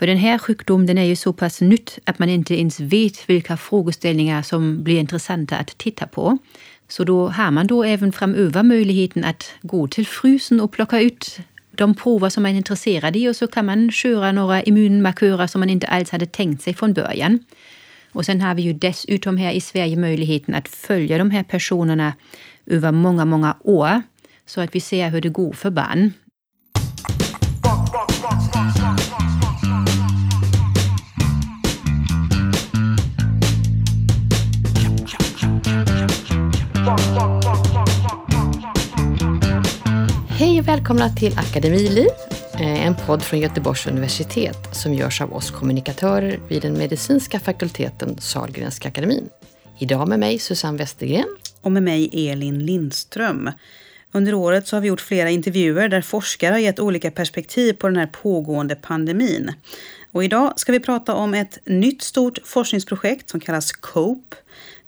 För den här sjukdomen den är ju så pass nytt att man inte ens vet vilka frågeställningar som blir intressanta att titta på. Så då har man då även framöver möjligheten att gå till frysen och plocka ut de prover som man är intresserad i och så kan man köra några immunmarkörer som man inte alls hade tänkt sig från början. Och sen har vi ju dessutom här i Sverige möjligheten att följa de här personerna över många, många år så att vi ser hur det går för barn. Hej och välkomna till Akademiliv, eh, en podd från Göteborgs universitet som görs av oss kommunikatörer vid den medicinska fakulteten Sahlgrenska akademin. Idag med mig Susanne Westergren. Och med mig Elin Lindström. Under året så har vi gjort flera intervjuer där forskare har gett olika perspektiv på den här pågående pandemin. Och idag ska vi prata om ett nytt stort forskningsprojekt som kallas COPE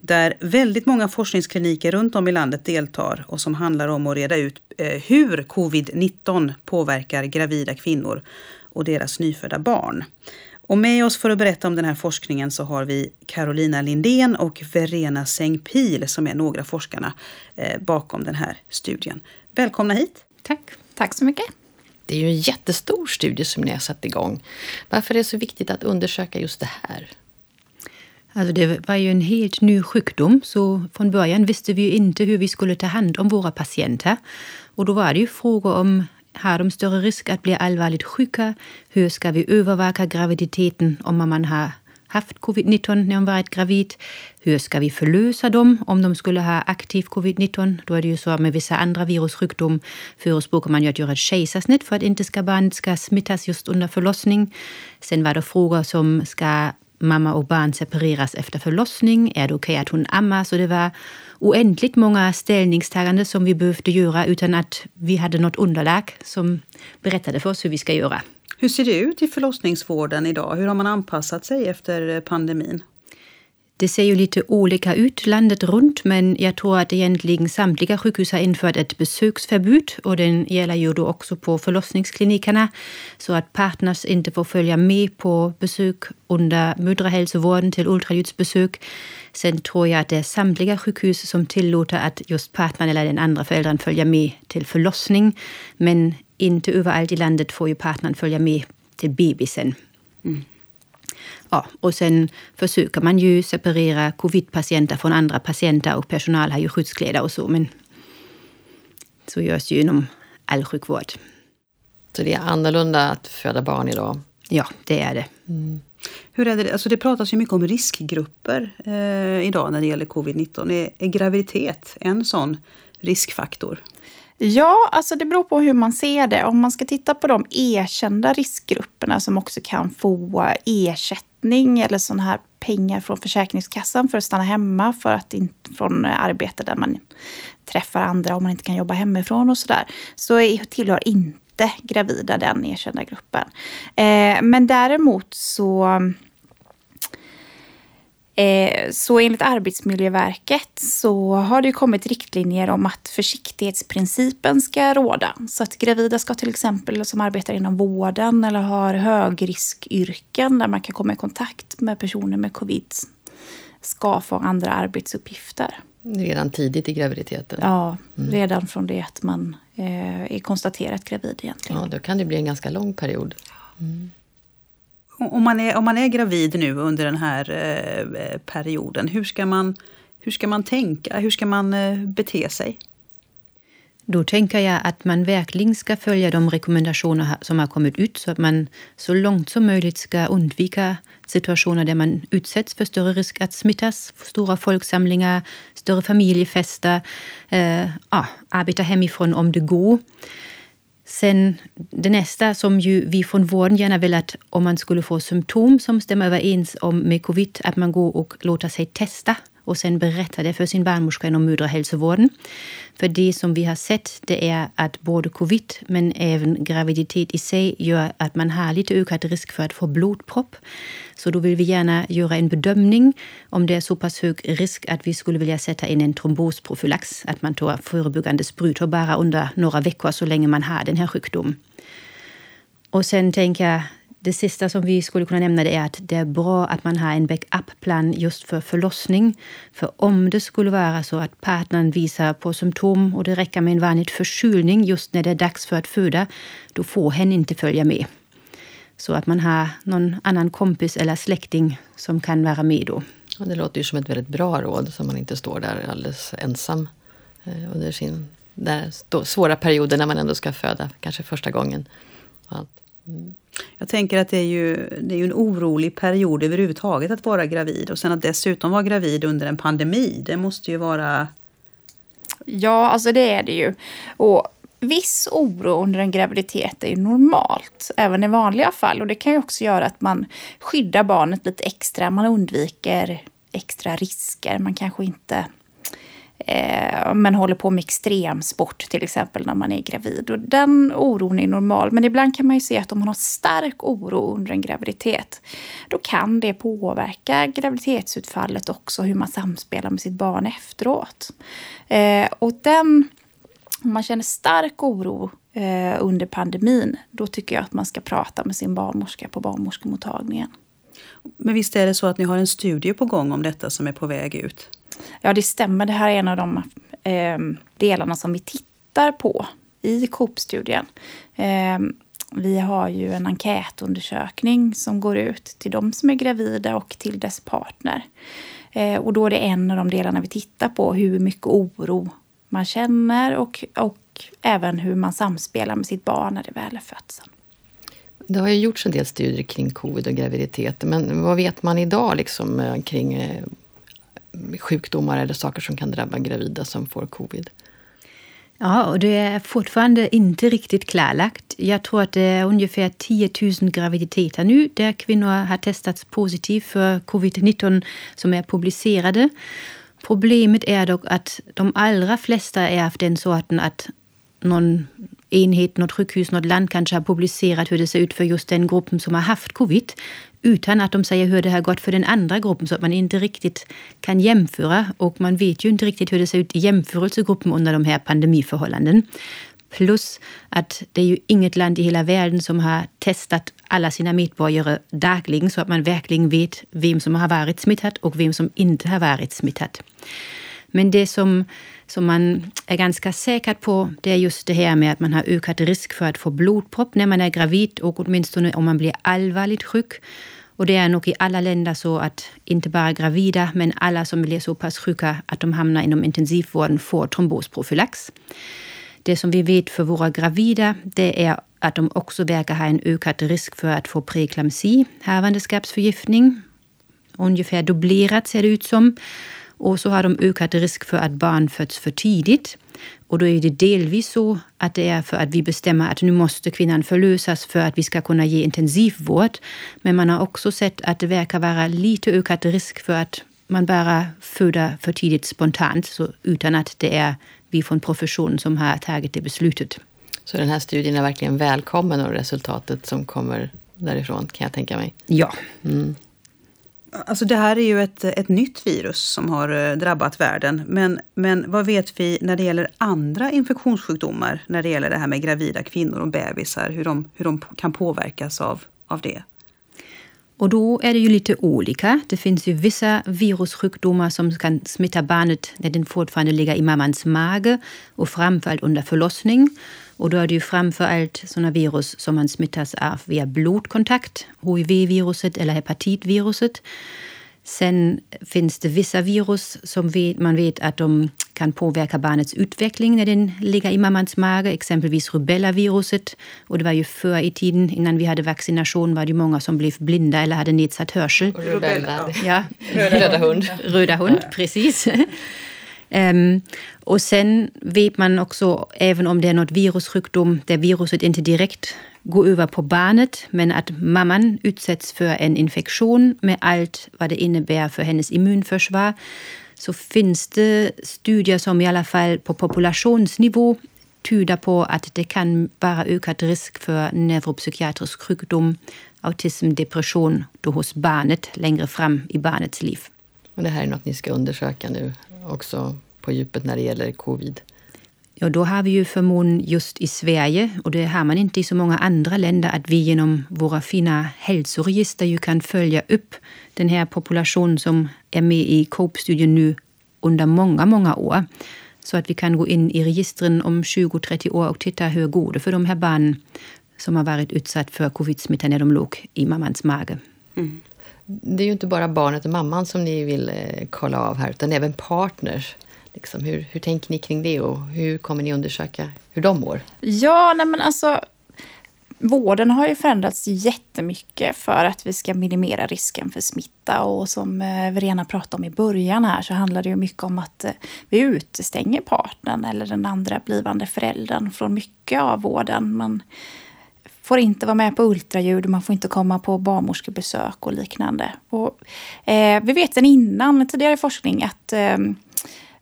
där väldigt många forskningskliniker runt om i landet deltar och som handlar om att reda ut eh, hur covid-19 påverkar gravida kvinnor och deras nyfödda barn. Och med oss för att berätta om den här forskningen så har vi Carolina Lindén och Verena Sengpil som är några forskarna eh, bakom den här studien. Välkomna hit! Tack! Tack så mycket! Det är ju en jättestor studie som ni har satt igång. Varför är det så viktigt att undersöka just det här? Alltså det var ju en helt ny sjukdom, så från början visste vi ju inte hur vi skulle ta hand om våra patienter. Och då var det ju frågor om har de större risk att bli allvarligt sjuka? Hur ska vi övervaka graviditeten om man har haft covid-19 när de varit gravid? Hur ska vi förlösa dem om de skulle ha aktiv covid-19? Då är det ju så med vissa andra virussjukdomar förespråkar man ju att göra ett kejsarsnitt för att inte ska barnet ska smittas just under förlossning. Sen var det frågor som ska mamma och barn separeras efter förlossning? Är det okej okay att hon ammar? Så det var oändligt många ställningstaganden som vi behövde göra utan att vi hade något underlag som berättade för oss hur vi ska göra. Hur ser det ut i förlossningsvården idag? Hur har man anpassat sig efter pandemin? Det ser ju lite olika ut landet runt, men jag tror att egentligen samtliga sjukhus har infört ett besöksförbud och den gäller ju då också på förlossningsklinikerna så att partners inte får följa med på besök under mödrahälsovården till ultraljudsbesök. Sen tror jag att det är samtliga sjukhus som tillåter att just partnern eller den andra föräldern följer med till förlossning. Men inte överallt i landet får ju partnern följa med till bebisen. Mm. Ja, och sen försöker man ju separera covidpatienter från andra patienter och personal har ju skyddskläder och så. Men så görs ju inom all sjukvård. Så det är annorlunda att föda barn idag? Ja, det är det. Mm. Hur är det? Alltså det pratas ju mycket om riskgrupper eh, idag när det gäller covid-19. Är, är graviditet en sån riskfaktor? Ja, alltså det beror på hur man ser det. Om man ska titta på de erkända riskgrupperna som också kan få ersättning eller sådana här pengar från Försäkringskassan för att stanna hemma för att in, från arbete där man träffar andra om man inte kan jobba hemifrån och sådär. Så tillhör inte gravida den erkända gruppen. Eh, men däremot så Eh, så enligt Arbetsmiljöverket så har det kommit riktlinjer om att försiktighetsprincipen ska råda. Så att gravida ska till exempel som arbetar inom vården eller har högriskyrken där man kan komma i kontakt med personer med covid ska få andra arbetsuppgifter. Redan tidigt i graviditeten? Ja, mm. redan från det att man eh, är konstaterat gravid egentligen. Ja, då kan det bli en ganska lång period. Mm om man, är, om man är gravid nu under den här eh, perioden, hur ska, man, hur ska man tänka? Hur ska man eh, bete sig? Då tänker jag att man verkligen ska följa de rekommendationer som har kommit ut så att man så långt som möjligt ska undvika situationer där man utsätts för större risk att smittas, stora folksamlingar, större familjefester, eh, ja, arbeta hemifrån om det går. Sen det nästa som ju vi från vården gärna vill att om man skulle få symptom som stämmer överens om med covid, att man går och låter sig testa och sen berätta det för sin barnmorska inom mödrahälsovården. För det som vi har sett det är att både covid men även graviditet i sig gör att man har lite ökad risk för att få blodpropp. Så då vill vi gärna göra en bedömning om det är så pass hög risk att vi skulle vilja sätta in en trombosprofylax. Att man tar förebyggande sprutor bara under några veckor så länge man har den här sjukdomen. Och sen tänker jag det sista som vi skulle kunna nämna det är att det är bra att man har en backup-plan just för förlossning. För om det skulle vara så att partnern visar på symptom och det räcker med en vanlig förkylning just när det är dags för att föda, då får hen inte följa med. Så att man har någon annan kompis eller släkting som kan vara med då. Ja, det låter ju som ett väldigt bra råd så man inte står där alldeles ensam eh, under sin där svåra perioder när man ändå ska föda, kanske första gången. Mm. Jag tänker att det är, ju, det är ju en orolig period överhuvudtaget att vara gravid och sen att dessutom vara gravid under en pandemi, det måste ju vara... Ja, alltså det är det ju. Och viss oro under en graviditet är ju normalt, även i vanliga fall. Och det kan ju också göra att man skyddar barnet lite extra. Man undviker extra risker. Man kanske inte eh, men håller på med extremsport till exempel när man är gravid. Och den oron är normal. Men ibland kan man ju se att om man har stark oro under en graviditet, då kan det påverka graviditetsutfallet också, hur man samspelar med sitt barn efteråt. Eh, och den om man känner stark oro eh, under pandemin, då tycker jag att man ska prata med sin barnmorska på barnmorskemottagningen. Men visst är det så att ni har en studie på gång om detta som är på väg ut? Ja, det stämmer. Det här är en av de eh, delarna som vi tittar på i Coop-studien. Eh, vi har ju en enkätundersökning som går ut till de som är gravida och till dess partner. Eh, och då är det en av de delarna vi tittar på, hur mycket oro man känner och, och även hur man samspelar med sitt barn när det väl är fött. Det har ju gjorts en del studier kring covid och graviditet, men vad vet man idag liksom, eh, kring eh, sjukdomar eller saker som kan drabba gravida som får covid? Ja, och det är fortfarande inte riktigt klarlagt. Jag tror att det är ungefär 10 000 graviditeter nu där kvinnor har testats positivt för covid-19 som är publicerade. Problemet är dock att de allra flesta är av den sorten att någon enhet, något sjukhus, något land kanske har publicerat hur det ser ut för just den gruppen som har haft covid utan att de säger hur det har gått för den andra gruppen så att man inte riktigt kan jämföra och man vet ju inte riktigt hur det ser ut i jämförelsegruppen under de här pandemiförhållanden. Plus att det är ju inget land i hela världen som har testat alla sina medborgare dagligen så att man verkligen vet vem som har varit smittad och vem som inte har varit smittad. Men det som, som man är ganska säker på det är just det här med att man har ökad risk för att få blodpropp när man är gravid och åtminstone om man blir allvarligt sjuk. Och det är nog i alla länder så att inte bara gravida men alla som blir så pass sjuka att de hamnar inom intensivvården får trombosprofylax. Det som vi vet för våra gravida det är att de också verkar ha en ökad risk för att få preeklampsi, havandeskapsförgiftning. Ungefär dubblerat ser det ut som. Och så har de ökad risk för att barn föds för tidigt. Och då är det delvis så att det är för att vi bestämmer att nu måste kvinnan förlösas för att vi ska kunna ge intensivvård. Men man har också sett att det verkar vara lite ökad risk för att man bara föder för tidigt spontant, så utan att det är vi från professionen som har tagit det beslutet. Så den här studien är verkligen välkommen och resultatet som kommer därifrån kan jag tänka mig? Ja. Mm. Alltså det här är ju ett, ett nytt virus som har eh, drabbat världen. Men, men vad vet vi när det gäller andra infektionssjukdomar? När det gäller det här med gravida kvinnor och bebisar, hur de, hur de kan påverkas av, av det? Och då är det ju lite olika. Det finns ju vissa virussjukdomar som kan smitta barnet när den fortfarande ligger i mammans mage och framförallt under förlossning. Och då är det ju framförallt sådana virus som man smittas av via blodkontakt, HIV-viruset eller hepatitviruset. Sen finns det vissa virus som man vet att de kan påverka barnets utveckling när den ligger i mammans mage, exempelvis rubellaviruset. Och det var ju förr i tiden, innan vi hade vaccination, var det många som blev blinda eller hade nedsatt hörsel. Rubella. Ja. Röda hund. Röda hund, precis. Um, och sen vet man också, även om det är något virussjukdom där viruset inte direkt gå över på barnet, men att mamman utsätts för en infektion med allt vad det innebär för hennes immunförsvar, så finns det studier som i alla fall på populationsnivå tyder på att det kan vara ökad risk för neuropsykiatrisk sjukdom, autism, depression då hos barnet längre fram i barnets liv. Och det här är något ni ska undersöka nu också på djupet när det gäller covid? Ja, då har vi ju förmånen just i Sverige, och det har man inte i så många andra länder, att vi genom våra fina hälsoregister ju kan följa upp den här populationen som är med i COPE-studien nu under många, många år. Så att vi kan gå in i registren om 20-30 år och titta hur går det för de här barnen som har varit utsatt för covid-smitta när de låg i mammans mage. Mm. Det är ju inte bara barnet och mamman som ni vill eh, kolla av här, utan även partners. Liksom, hur, hur tänker ni kring det och hur kommer ni undersöka hur de mår? Ja, nej men alltså Vården har ju förändrats jättemycket för att vi ska minimera risken för smitta. Och som eh, Verena pratade om i början här så handlar det ju mycket om att eh, vi utestänger partnern eller den andra blivande föräldern från mycket av vården. Man får inte vara med på ultraljud, man får inte komma på barnmorskebesök och liknande. Och, eh, vi vet sedan innan tidigare forskning att eh,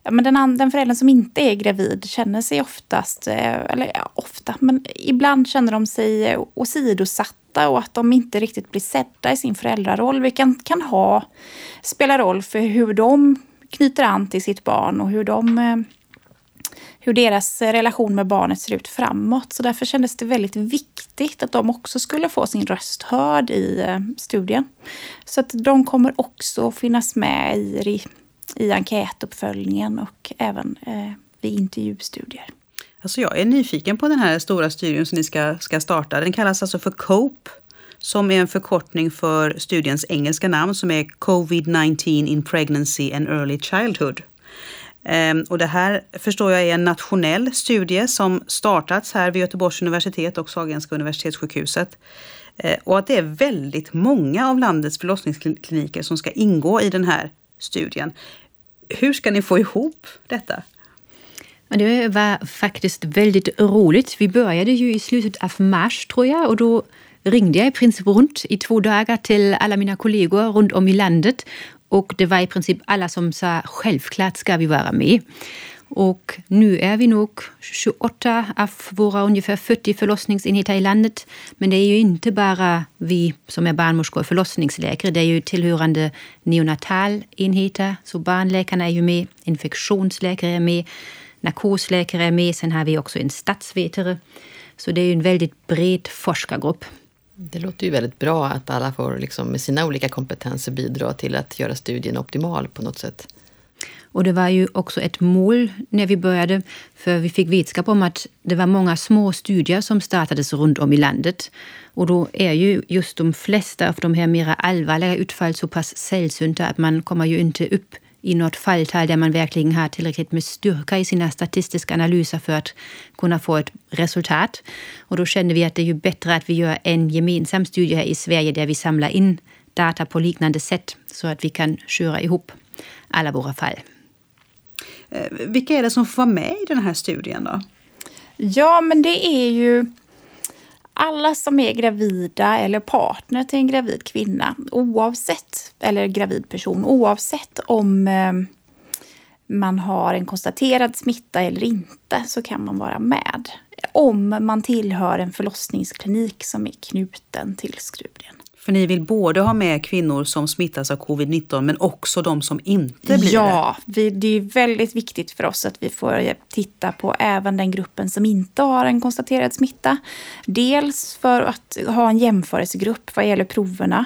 ja, men den, den föräldern som inte är gravid känner sig oftast, eh, eller ja, ofta, men ibland känner de sig eh, åsidosatta och att de inte riktigt blir sedda i sin föräldraroll. Vilket kan ha, spela roll för hur de knyter an till sitt barn och hur de eh, hur deras relation med barnet ser ut framåt. Så därför kändes det väldigt viktigt att de också skulle få sin röst hörd i studien. Så att de kommer också finnas med i i enkätuppföljningen och även eh, vid intervjustudier. Alltså jag är nyfiken på den här stora studien som ni ska, ska starta. Den kallas alltså för COPE som är en förkortning för studiens engelska namn som är Covid-19 in Pregnancy and Early Childhood. Ehm, och det här förstår jag är en nationell studie som startats här vid Göteborgs universitet och Sahlgrenska universitetssjukhuset. Ehm, och att det är väldigt många av landets förlossningskliniker som ska ingå i den här studien. Hur ska ni få ihop detta? Det var faktiskt väldigt roligt. Vi började ju i slutet av mars tror jag och då ringde jag i princip runt i två dagar till alla mina kollegor runt om i landet. Och det var i princip alla som sa självklart ska vi vara med. Och nu är vi nog 28 av våra ungefär 40 förlossningsenheter i landet. Men det är ju inte bara vi som är barnmorskor och förlossningsläkare. Det är ju tillhörande neonatalenheter. Så barnläkarna är ju med, infektionsläkare är med, narkosläkare är med. Sen har vi också en statsvetare. Så det är ju en väldigt bred forskargrupp. Det låter ju väldigt bra att alla får liksom med sina olika kompetenser bidra till att göra studien optimal på något sätt. Och det var ju också ett mål när vi började, för vi fick vetskap om att det var många små studier som startades runt om i landet. Och då är ju just de flesta av de här mera allvarliga utfall så pass sällsynta att man kommer ju inte upp i något falltal där man verkligen har tillräckligt med styrka i sina statistiska analyser för att kunna få ett resultat. Och då kände vi att det är ju bättre att vi gör en gemensam studie här i Sverige där vi samlar in data på liknande sätt så att vi kan köra ihop alla våra fall. Eh, vilka är det som får vara med i den här studien då? Ja, men det är ju alla som är gravida eller partner till en gravid kvinna oavsett, eller gravid person, oavsett om eh, man har en konstaterad smitta eller inte så kan man vara med. Om man tillhör en förlossningsklinik som är knuten till studien. För ni vill både ha med kvinnor som smittas av covid-19 men också de som inte blir ja, det? Ja, det är väldigt viktigt för oss att vi får titta på även den gruppen som inte har en konstaterad smitta. Dels för att ha en jämförelsegrupp vad gäller proverna.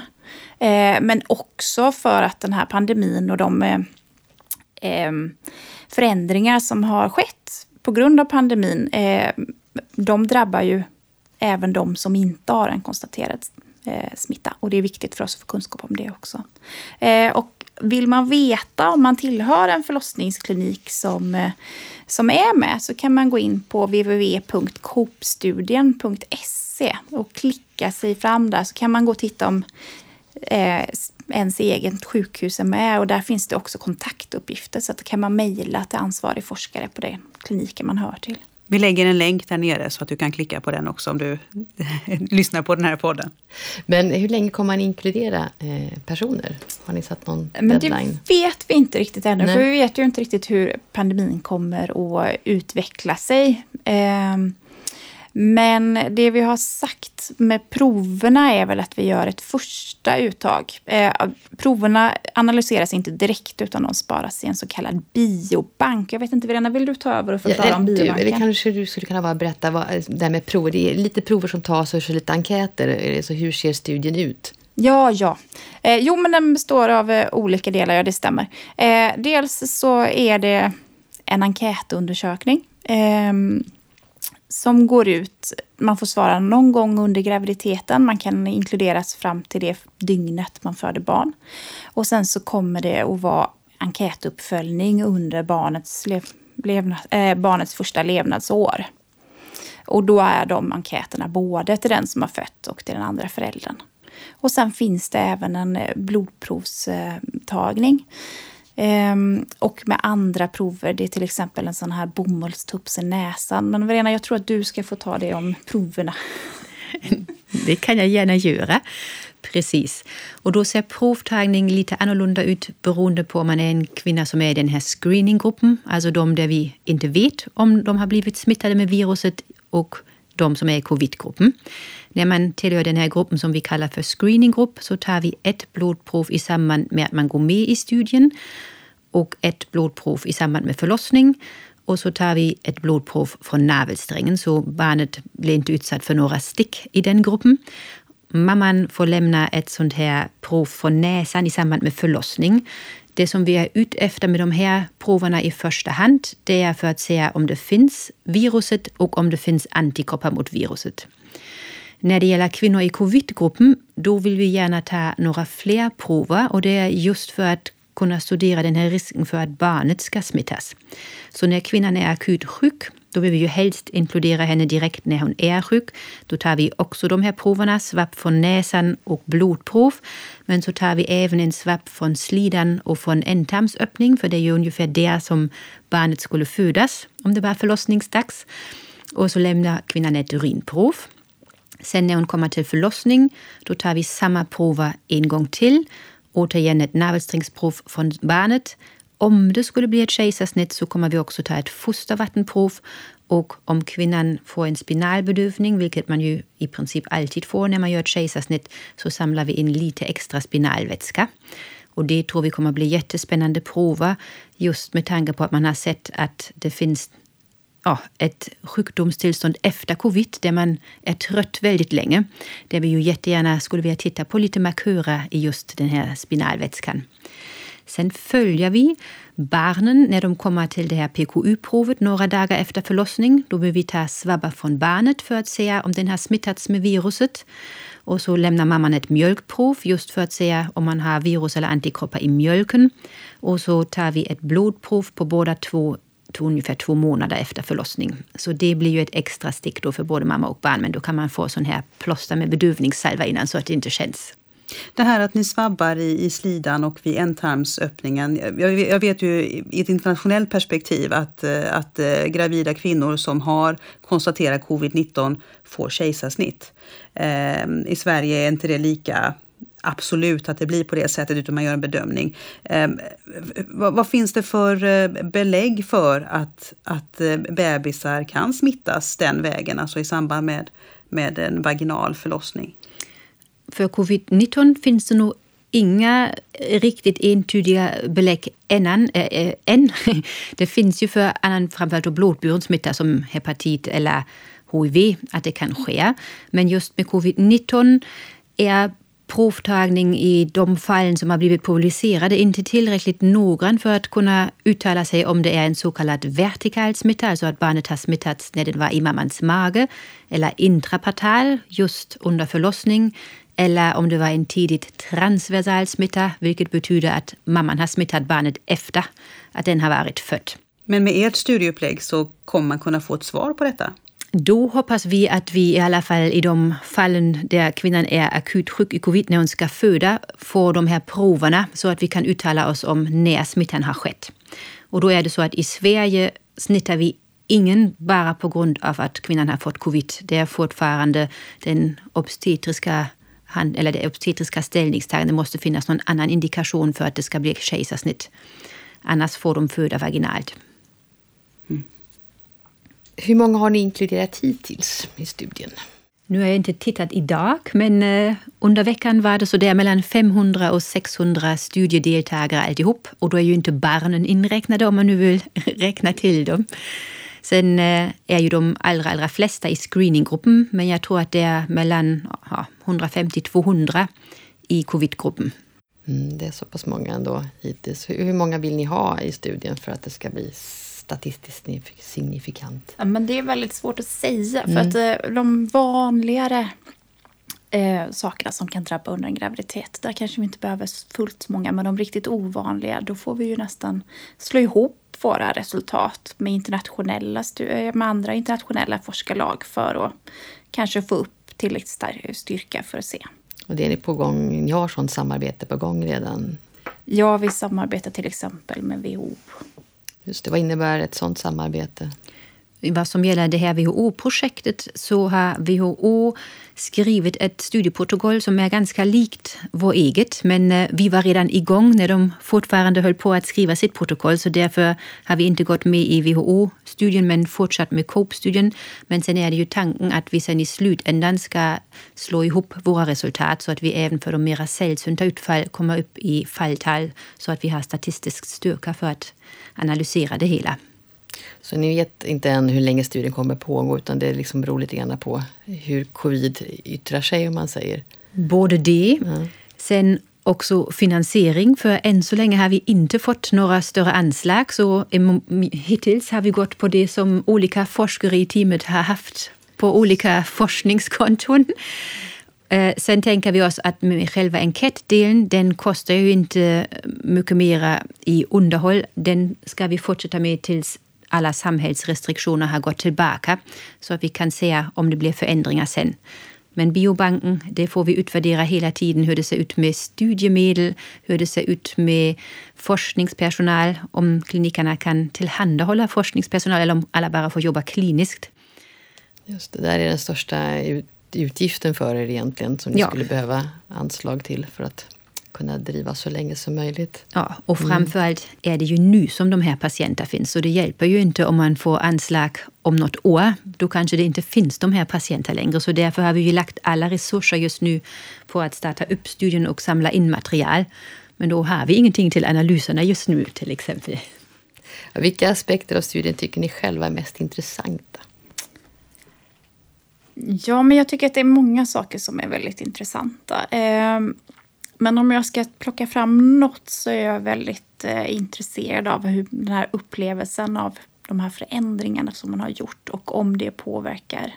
Eh, men också för att den här pandemin och de eh, eh förändringar som har skett på grund av pandemin, eh, de drabbar ju även de som inte har en konstaterad Eh, smitta. Och det är viktigt för oss att få kunskap om det också. Eh, och vill man veta om man tillhör en förlossningsklinik som, eh, som är med så kan man gå in på www.coopstudien.se och klicka sig fram där så kan man gå och titta om eh, ens eget sjukhus är med och där finns det också kontaktuppgifter så att kan man mejla till ansvarig forskare på den kliniken man hör till. Vi lägger en länk där nere så att du kan klicka på den också om du lyssnar på den här podden. Men hur länge kommer man inkludera eh, personer? Har ni satt någon Men deadline? Det vet vi inte riktigt ännu, Nej. för vi vet ju inte riktigt hur pandemin kommer att utveckla sig. Eh, Men det vi har sagt med proverna är väl att vi gör ett första uttag. Eh, proverna analyseras inte direkt utan de sparas i en så kallad biobank. Jag vet inte, Verena, vill du ta över och förklara ja, om biobanken? Det kanske du skulle kunna bara berätta vad, det här med prover. Det är lite prover som tas och så lite enkäter. Så hur ser studien ut? Ja, ja. Eh, jo, men den består av eh, olika delar, ja det stämmer. Eh, dels så är det en enkätundersökning eh, som går ut. Man får svara någon gång under graviditeten. Man kan inkluderas fram till det dygnet man föder barn. Och sen så kommer det att vara enkätuppföljning under barnets, lev, levnad, eh, barnets första levnadsår. Och då är de enkäterna både till den som har fött och till den andra föräldern. Och sen finns det även en eh, blodprovstagning. Ehm, och med andra prover, det är till exempel en sån här bomullstups i näsan. Men Verena, jag tror att du ska få ta det om proverna. Det kan jag gärna göra. Precis. Och då ser provtagning lite annorlunda ut beroende på om man är en kvinna som är i den här screeninggruppen, alltså de där vi inte vet om de har blivit smittade med viruset och de som är i covidgruppen. När man tillhör den här gruppen som vi kallar för screeninggrupp så tar vi ett blodprov i samband med att man går med i studien och ett blodprov i samband med förlossning. Och så tar vi ett blodprov från navelsträngen så barnet blir inte utsatt för några stick i den gruppen. Mamman får lämna ett sånt här prov från näsan i samband med förlossning. Det som vi är ute efter med de här proverna i första hand, det är för att se om det finns viruset och om det finns antikroppar mot viruset. När det gäller kvinnor i covidgruppen, då vill vi gärna ta några fler prover och det är just för att kunna studera den här risken för att barnet ska smittas. Så när kvinnan är akut sjuk, då vill vi ju helst inkludera henne direkt när hon är sjuk. Då tar vi också de här proverna, svapp från näsan och blodprov. Men så tar vi även en svapp från slidan och från ändtarmsöppning, för det är ju ungefär där som barnet skulle födas om det var förlossningsdags. Och så lämnar kvinnan ett urinprov. Sen när hon kommer till förlossning, då tar vi samma prover en gång till. Återigen ett navelsträngsprov från barnet. Om det skulle bli ett kejsarsnitt så kommer vi också ta ett fostervattenprov och om kvinnan får en spinalbedövning, vilket man ju i princip alltid får när man gör ett kejsarsnitt, så samlar vi in lite extra spinalvätska. Och det tror vi kommer bli jättespännande prover just med tanke på att man har sett att det finns ja, ett sjukdomstillstånd efter covid där man är trött väldigt länge. Där vi ju jättegärna skulle vilja titta på lite markörer i just den här spinalvätskan. Sen följer vi barnen när de kommer till det här PKU-provet några dagar efter förlossning. Då vill vi ta svabbar från barnet för att se om den har smittats med viruset. Och så lämnar mamman ett mjölkprov just för att se om man har virus eller antikroppar i mjölken. Och så tar vi ett blodprov på båda två ungefär två månader efter förlossning. Så det blir ju ett extra stick då för både mamma och barn, men då kan man få sån här plåster med bedövningssalva innan så att det inte känns. Det här att ni svabbar i, i slidan och vid ändtarmsöppningen. Jag, jag, vet ju i ett internationellt perspektiv att, eh, att eh, gravida kvinnor som har konstaterat covid-19 får kejsarsnitt. Ehm, I Sverige är inte det lika absolut att det blir på det sättet utan man gör en bedömning. Eh, vad, vad, finns det för eh, belägg för att, att bebisar kan smittas den vägen, alltså i samband med, med en vaginal förlossning? För covid-19 finns det nog inga eh, riktigt entydiga belägg eh, eh, än. Äh, än. Det finns ju för annan, framförallt blodburen smitta som hepatit eller HIV, att det kan ske. Men just med covid-19 är provtagning i de fallen som har blivit publicerade inte tillräckligt noggrann för att kunna uttala sig om det är en så kallad vertikal smitta, alltså att barnet har smittats när det var i mammans mage, eller intrapartal, just under förlossning, eller om det var en tidigt transversal smitta, vilket betyder att mamman har smittat barnet efter att den har varit född. Men med ert studieupplägg så kommer man kunna få ett svar på detta? Då hoppas vi att vi i alla fall i de fallen där kvinnan är akut sjuk i covid när hon ska föda får de här proverna så att vi kan uttala oss om när smittan har skett. Och då är det så att i Sverige snittar vi ingen bara på grund av att kvinnan har fått covid. Det är fortfarande den obstetriska eller det obstetriska ställningstagandet. Det måste finnas någon annan indikation för att det ska bli kejsarsnitt. Annars får de föda vaginalt. Hur många har ni inkluderat hittills i studien? Nu har jag inte tittat idag, men eh, under veckan var det så där mellan 500 och 600 studiedeltagare alltihop. Och då är ju inte barnen inräknade om man nu vill räkna till dem. Sen eh, är ju de allra, allra flesta i screeninggruppen, men jag tror att det är mellan ja, 150-200 i covidgruppen. Mm, det är så pass många ändå hittills. Hur många vill ni ha i studien för att det ska bli statistiskt signifikant? Ja, men det är väldigt svårt att säga. För mm. att eh, de vanligare eh, sakerna som kan drabba under en graviditet, där kanske vi inte behöver fullt så många. Men de riktigt ovanliga, då får vi ju nästan slå ihop våra resultat med, internationella eh, med andra internationella forskarlag för att kanske få upp tillräckligt styrka för att se. Och det är på gång, ni har sånt samarbete på gång redan? Ja, vi samarbetar till exempel med WHO. Just det, vad innebär ett sånt samarbete? Vad som gäller det här WHO-projektet så har WHO skrivit ett studieprotokoll som är ganska likt vår eget. Men eh, vi var redan igång när de fortfarande höll på att skriva sitt protokoll så därför har vi inte gått med i WHO-studien men fortsatt med COPE-studien. Men sen är det ju tanken att vi sen i slutändan ska slå ihop våra resultat så att vi även för de mera sällsynta utfall kommer upp i falltal så att vi har statistisk styrka för att analysera det hela. Så ni vet inte än hur länge studien kommer pågå utan det liksom beror lite grann på hur covid yttrar sig om man säger? Både det. Ja. Sen också finansiering, för än så länge har vi inte fått några större anslag. Så hittills har vi gått på det som olika forskare i teamet har haft på olika forskningskonton. Eh, sen tänker vi oss att med själva enkätdelen, den kostar ju inte mycket mer i underhåll. Den ska vi fortsätta med tills alla samhällsrestriktioner har gått tillbaka så att vi kan se om det blir förändringar sen. Men biobanken, det får vi utvärdera hela tiden hur det ser ut med studiemedel, hur det ser ut med forskningspersonal, om klinikerna kan tillhandahålla forskningspersonal eller om alla bara får jobba kliniskt. Just det, där är den största utgiften för er egentligen som ni ja. skulle behöva anslag till för att kunna driva så länge som möjligt. Ja, och mm. framförallt är det ju nu som de här patienterna finns. Så det hjälper ju inte om man får anslag om något år. Då kanske det inte finns de här patienterna längre. Så därför har vi ju lagt alla resurser just nu på att starta upp studien och samla in material. Men då har vi ingenting till analyserna just nu till exempel. Vilka aspekter av studien tycker ni själva är mest intressanta? Ja, men jag tycker att det är många saker som är väldigt intressanta. Men om jag ska plocka fram något så är jag väldigt eh, intresserad av hur den här upplevelsen av de här förändringarna som man har gjort och om det påverkar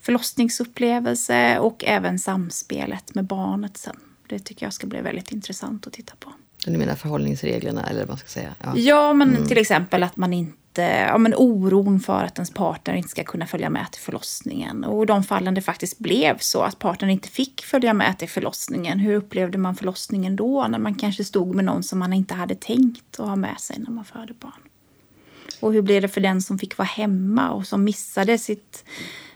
förlossningsupplevelse och även samspelet med barnet sen. Det tycker jag ska bli väldigt intressant att titta på. Du menar förhållningsreglerna eller vad ska jag säga? Ja, ja men mm. till exempel att man inte Eh, ja, men oron för att ens partner inte ska kunna följa med till förlossningen. Och de fallen det faktiskt blev så att partnern inte fick följa med till förlossningen. Hur upplevde man förlossningen då när man kanske stod med någon som man inte hade tänkt att ha med sig när man födde barn? Och hur blev det för den som fick vara hemma och som missade sitt...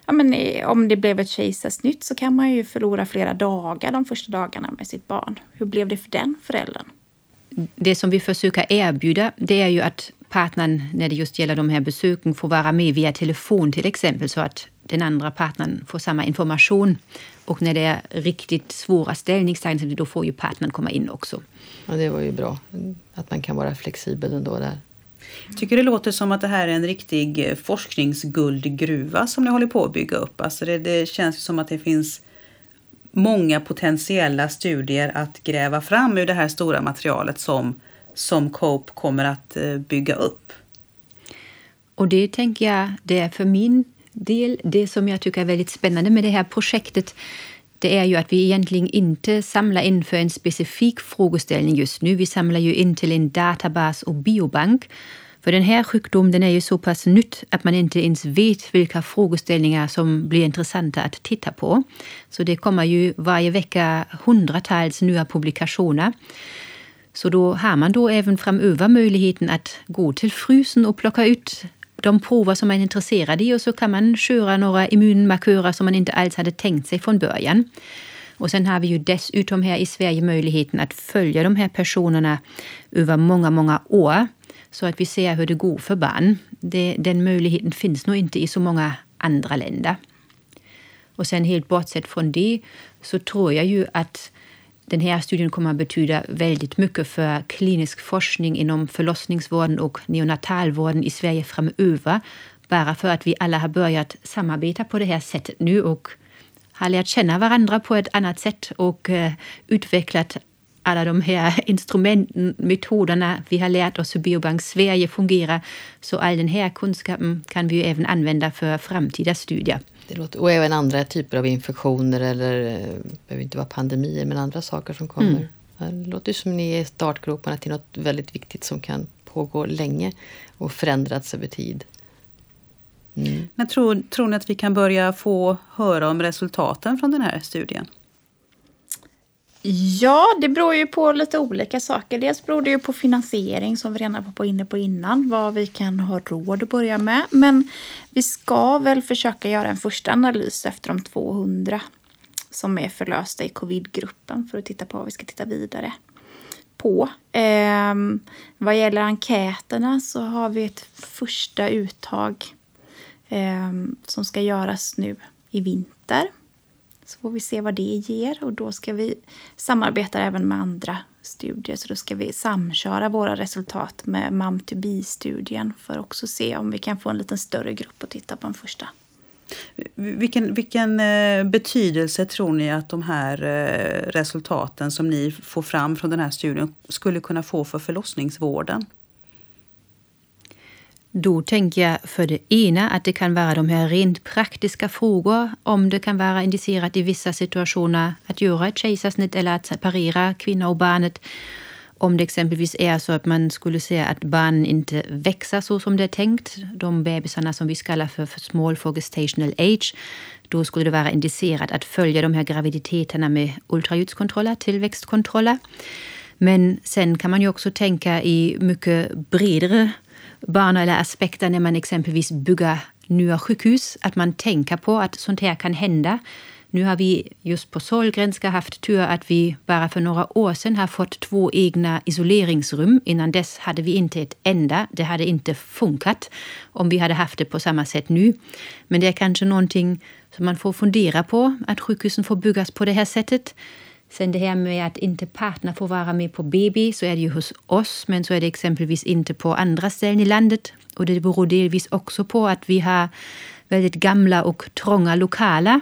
Ja, men eh, om det blev ett kejsarsnitt så kan man ju förlora flera dagar de första dagarna med sitt barn. Hur blev det för den föräldern? Det som vi försöker erbjuda det är ju att partnern, när det just gäller de här besöken, får vara med via telefon till exempel så att den andra partnern får samma information. Och när det är riktigt svåra ställningstaganden, då får ju partnern komma in också. Ja, det var ju bra att man kan vara flexibel ändå där. Jag tycker det låter som att det här är en riktig forskningsguldgruva som ni håller på att bygga upp. Alltså det, det känns som att det finns många potentiella studier att gräva fram ur det här stora materialet som som COPE kommer att eh, bygga upp. Och det tänker jag, det är för min del, det som jag tycker är väldigt spännande med det här projektet, det är ju att vi egentligen inte samlar in för en specifik frågeställning just nu. Vi samlar ju in till en databas och biobank. För den här sjukdomen den är ju så pass nytt att man inte ens vet vilka frågeställningar som blir intressanta att titta på. Så det kommer ju varje vecka hundratals nya publikationer. Så då har man då även framöver möjligheten att gå till frysen och plocka ut de prover som man är intresserad i och så kan man köra några immunmarkörer som man inte alls hade tänkt sig från början. Och sen har vi ju dessutom här i Sverige möjligheten att följa de här personerna över många, många år. så att vi ser hur det går för barn. Det, den möjligheten finns nog inte i så många andra länder. Och sen helt bortsett från det så tror jag ju att den här studien kommer att betyda väldigt mycket för klinisk forskning inom förlossningsvården och neonatalvården i Sverige framöver. Bara för att vi alla har börjat samarbeta på det här sättet nu och har lärt känna varandra på ett annat sätt och eh, utvecklat alla de här instrumenten, metoderna vi har lärt oss hur Biobank Sverige fungerar. Så all den här kunskapen kan vi ju även använda för framtida studier. Det låter, och även andra typer av infektioner eller det eh, behöver inte vara pandemier men andra saker som kommer. Mm. Det låter som ni är i startgroparna till något väldigt viktigt som kan pågå länge och förändrats över tid. Mm. Men tror, tror ni att vi kan börja få höra om resultaten från den här studien? Ja, det beror ju på lite olika saker. Dels beror det ju på finansiering som vi redan var inne på innan, vad vi kan ha råd att börja med. Men vi ska väl försöka göra en första analys efter de 200 som är förlösta i covidgruppen för att titta på vad vi ska titta vidare på. Eh, vad gäller enkäterna så har vi ett första uttag eh, som ska göras nu i vinter. Så får vi se vad det ger och då ska vi samarbeta även med andra studier. Så då ska vi samköra våra resultat med mam 2 studien för att också se om vi kan få en lite större grupp att titta på den första. Vilken, vilken eh, betydelse tror ni att de här eh, resultaten som ni får fram från den här studien skulle kunna få för förlossningsvården? Då tänker jag för det ena att det kan vara de här rent praktiska frågor, om det kan vara indicerat i vissa situationer att göra ett kejsarsnitt eller att separera kvinnan och barnet. Om det exempelvis är så att man skulle se att barnen inte växer så som det är tänkt, de bebisarna som vi kallar för, för small for gestational age, då skulle det vara indicerat att följa de här graviditeterna med ultraljudskontroller, tillväxtkontroller. Men sen kan man ju också tänka i mycket bredare banor eller aspekter när man exempelvis bygger nya sjukhus, att man tänker på att sånt här kan hända. Nu har vi just på Sahlgrenska haft tur att vi bara för några år sedan har fått två egna isoleringsrum. Innan dess hade vi inte ett enda. Det hade inte funkat om vi hade haft det på samma sätt nu. Men det är kanske någonting som man får fundera på, att sjukhusen får byggas på det här sättet. Sen det här med att inte partner får vara med på BB så är det ju hos oss, men så är det exempelvis inte på andra ställen i landet. Och det beror delvis också på att vi har väldigt gamla och trånga lokaler.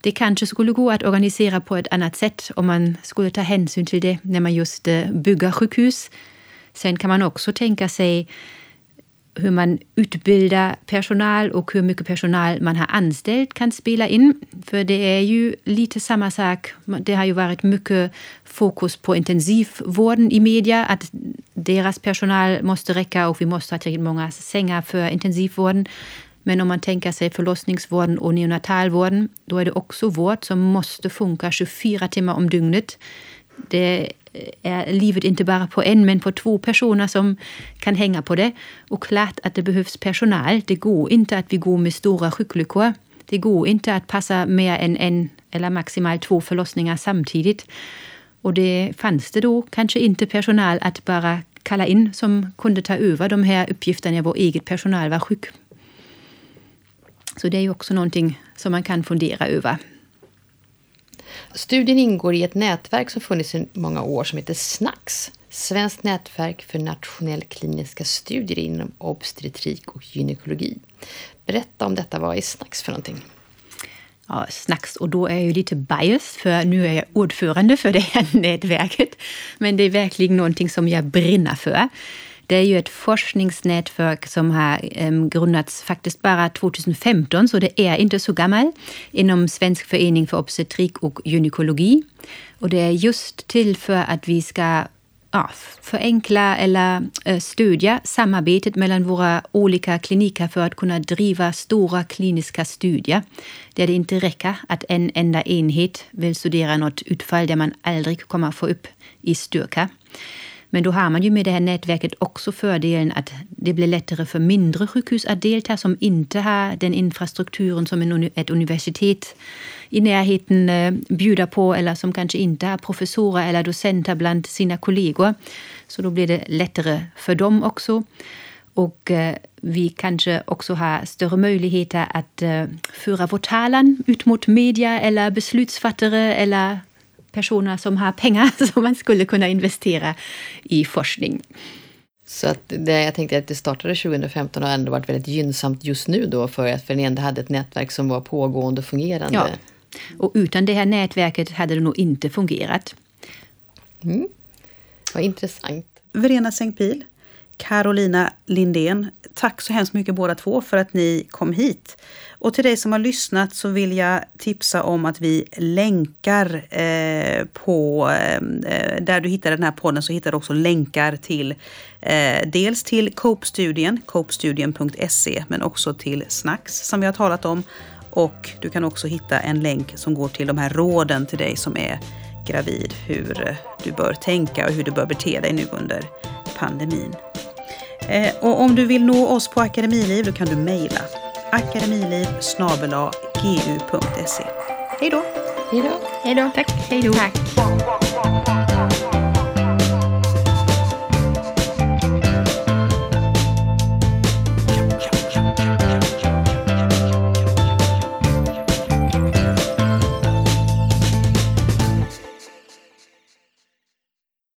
Det kanske skulle gå att organisera på ett annat sätt om man skulle ta hänsyn till det när man just eh, bygger sjukhus. Sen kan man också tänka sig hur man utbildar personal och hur mycket personal man har anställt kan spela in. För det är ju lite samma sak. Det har ju varit mycket fokus på intensivvården i media, att deras personal måste räcka och vi måste ha tillräckligt många sängar för intensivvården. Men om man tänker sig förlossningsvården och neonatalvården, då är det också vård som måste funka 24 timmar om dygnet. Det Eh, är livet inte bara på en, men på två personer som kan hänga på det. Och klart att det behövs personal. Det går inte att vi går med stora sjuklyckor. Det går inte att passa mer än en eller maximalt två förlossningar samtidigt. Och det fanns det då kanske inte personal att bara kalla in som kunde ta över de här uppgifterna när vår eget personal var sjuk. Så det är ju också någonting som man kan fundera över. Studien ingår i ett nätverk som funnits i många år som heter SNAX. Svenskt nätverk för nationell kliniska studier inom obstetrik och gynekologi. Berätta om detta, vad är SNAX för någonting? Ja, Snacks, och då är jag ju lite biased för nu är jag ordförande för det här nätverket. Men det är verkligen någonting som jag brinner för. Det är ju ett forskningsnätverk som har grundats faktiskt bara 2015, så det är inte så gammalt, inom Svensk förening för obstetrik och gynekologi. Och det är just till för att vi ska ja, förenkla eller stödja samarbetet mellan våra olika kliniker för att kunna driva stora kliniska studier. Där det inte räcker att en enda enhet vill studera något utfall där man aldrig kommer få upp i styrka. Men då har man ju med det här nätverket också fördelen att det blir lättare för mindre sjukhus att delta som inte har den infrastrukturen som en, ett universitet i närheten eh, bjuder på eller som kanske inte har professorer eller docenter bland sina kollegor. Så då blir det lättare för dem också. Och eh, vi kanske också har större möjligheter att eh, föra vår talan ut mot media eller beslutsfattare eller personer som har pengar som man skulle kunna investera i forskning. Så att det, jag tänkte att det startade 2015 och ändå varit väldigt gynnsamt just nu då för att för ni ändå hade ett nätverk som var pågående och fungerande. Ja. Och utan det här nätverket hade det nog inte fungerat. Mm. Vad intressant. Verena Sengpil, Carolina Lindén, tack så hemskt mycket båda två för att ni kom hit. Och till dig som har lyssnat så vill jag tipsa om att vi länkar eh, på eh, eh där du hittar den här podden så hittar du också länkar till eh, dels till COPE-studien, copestudien.se, men också till Snacks som vi har talat om. Och du kan också hitta en länk som går till de här råden till dig som är gravid, hur du bör tänka och hur du bör bete dig nu under pandemin. Eh, och om du vill nå oss på Akademiliv då kan du mejla akademiliv gu.se. Hej då! Hej då! Hej då! Tack! Hej då! Tack.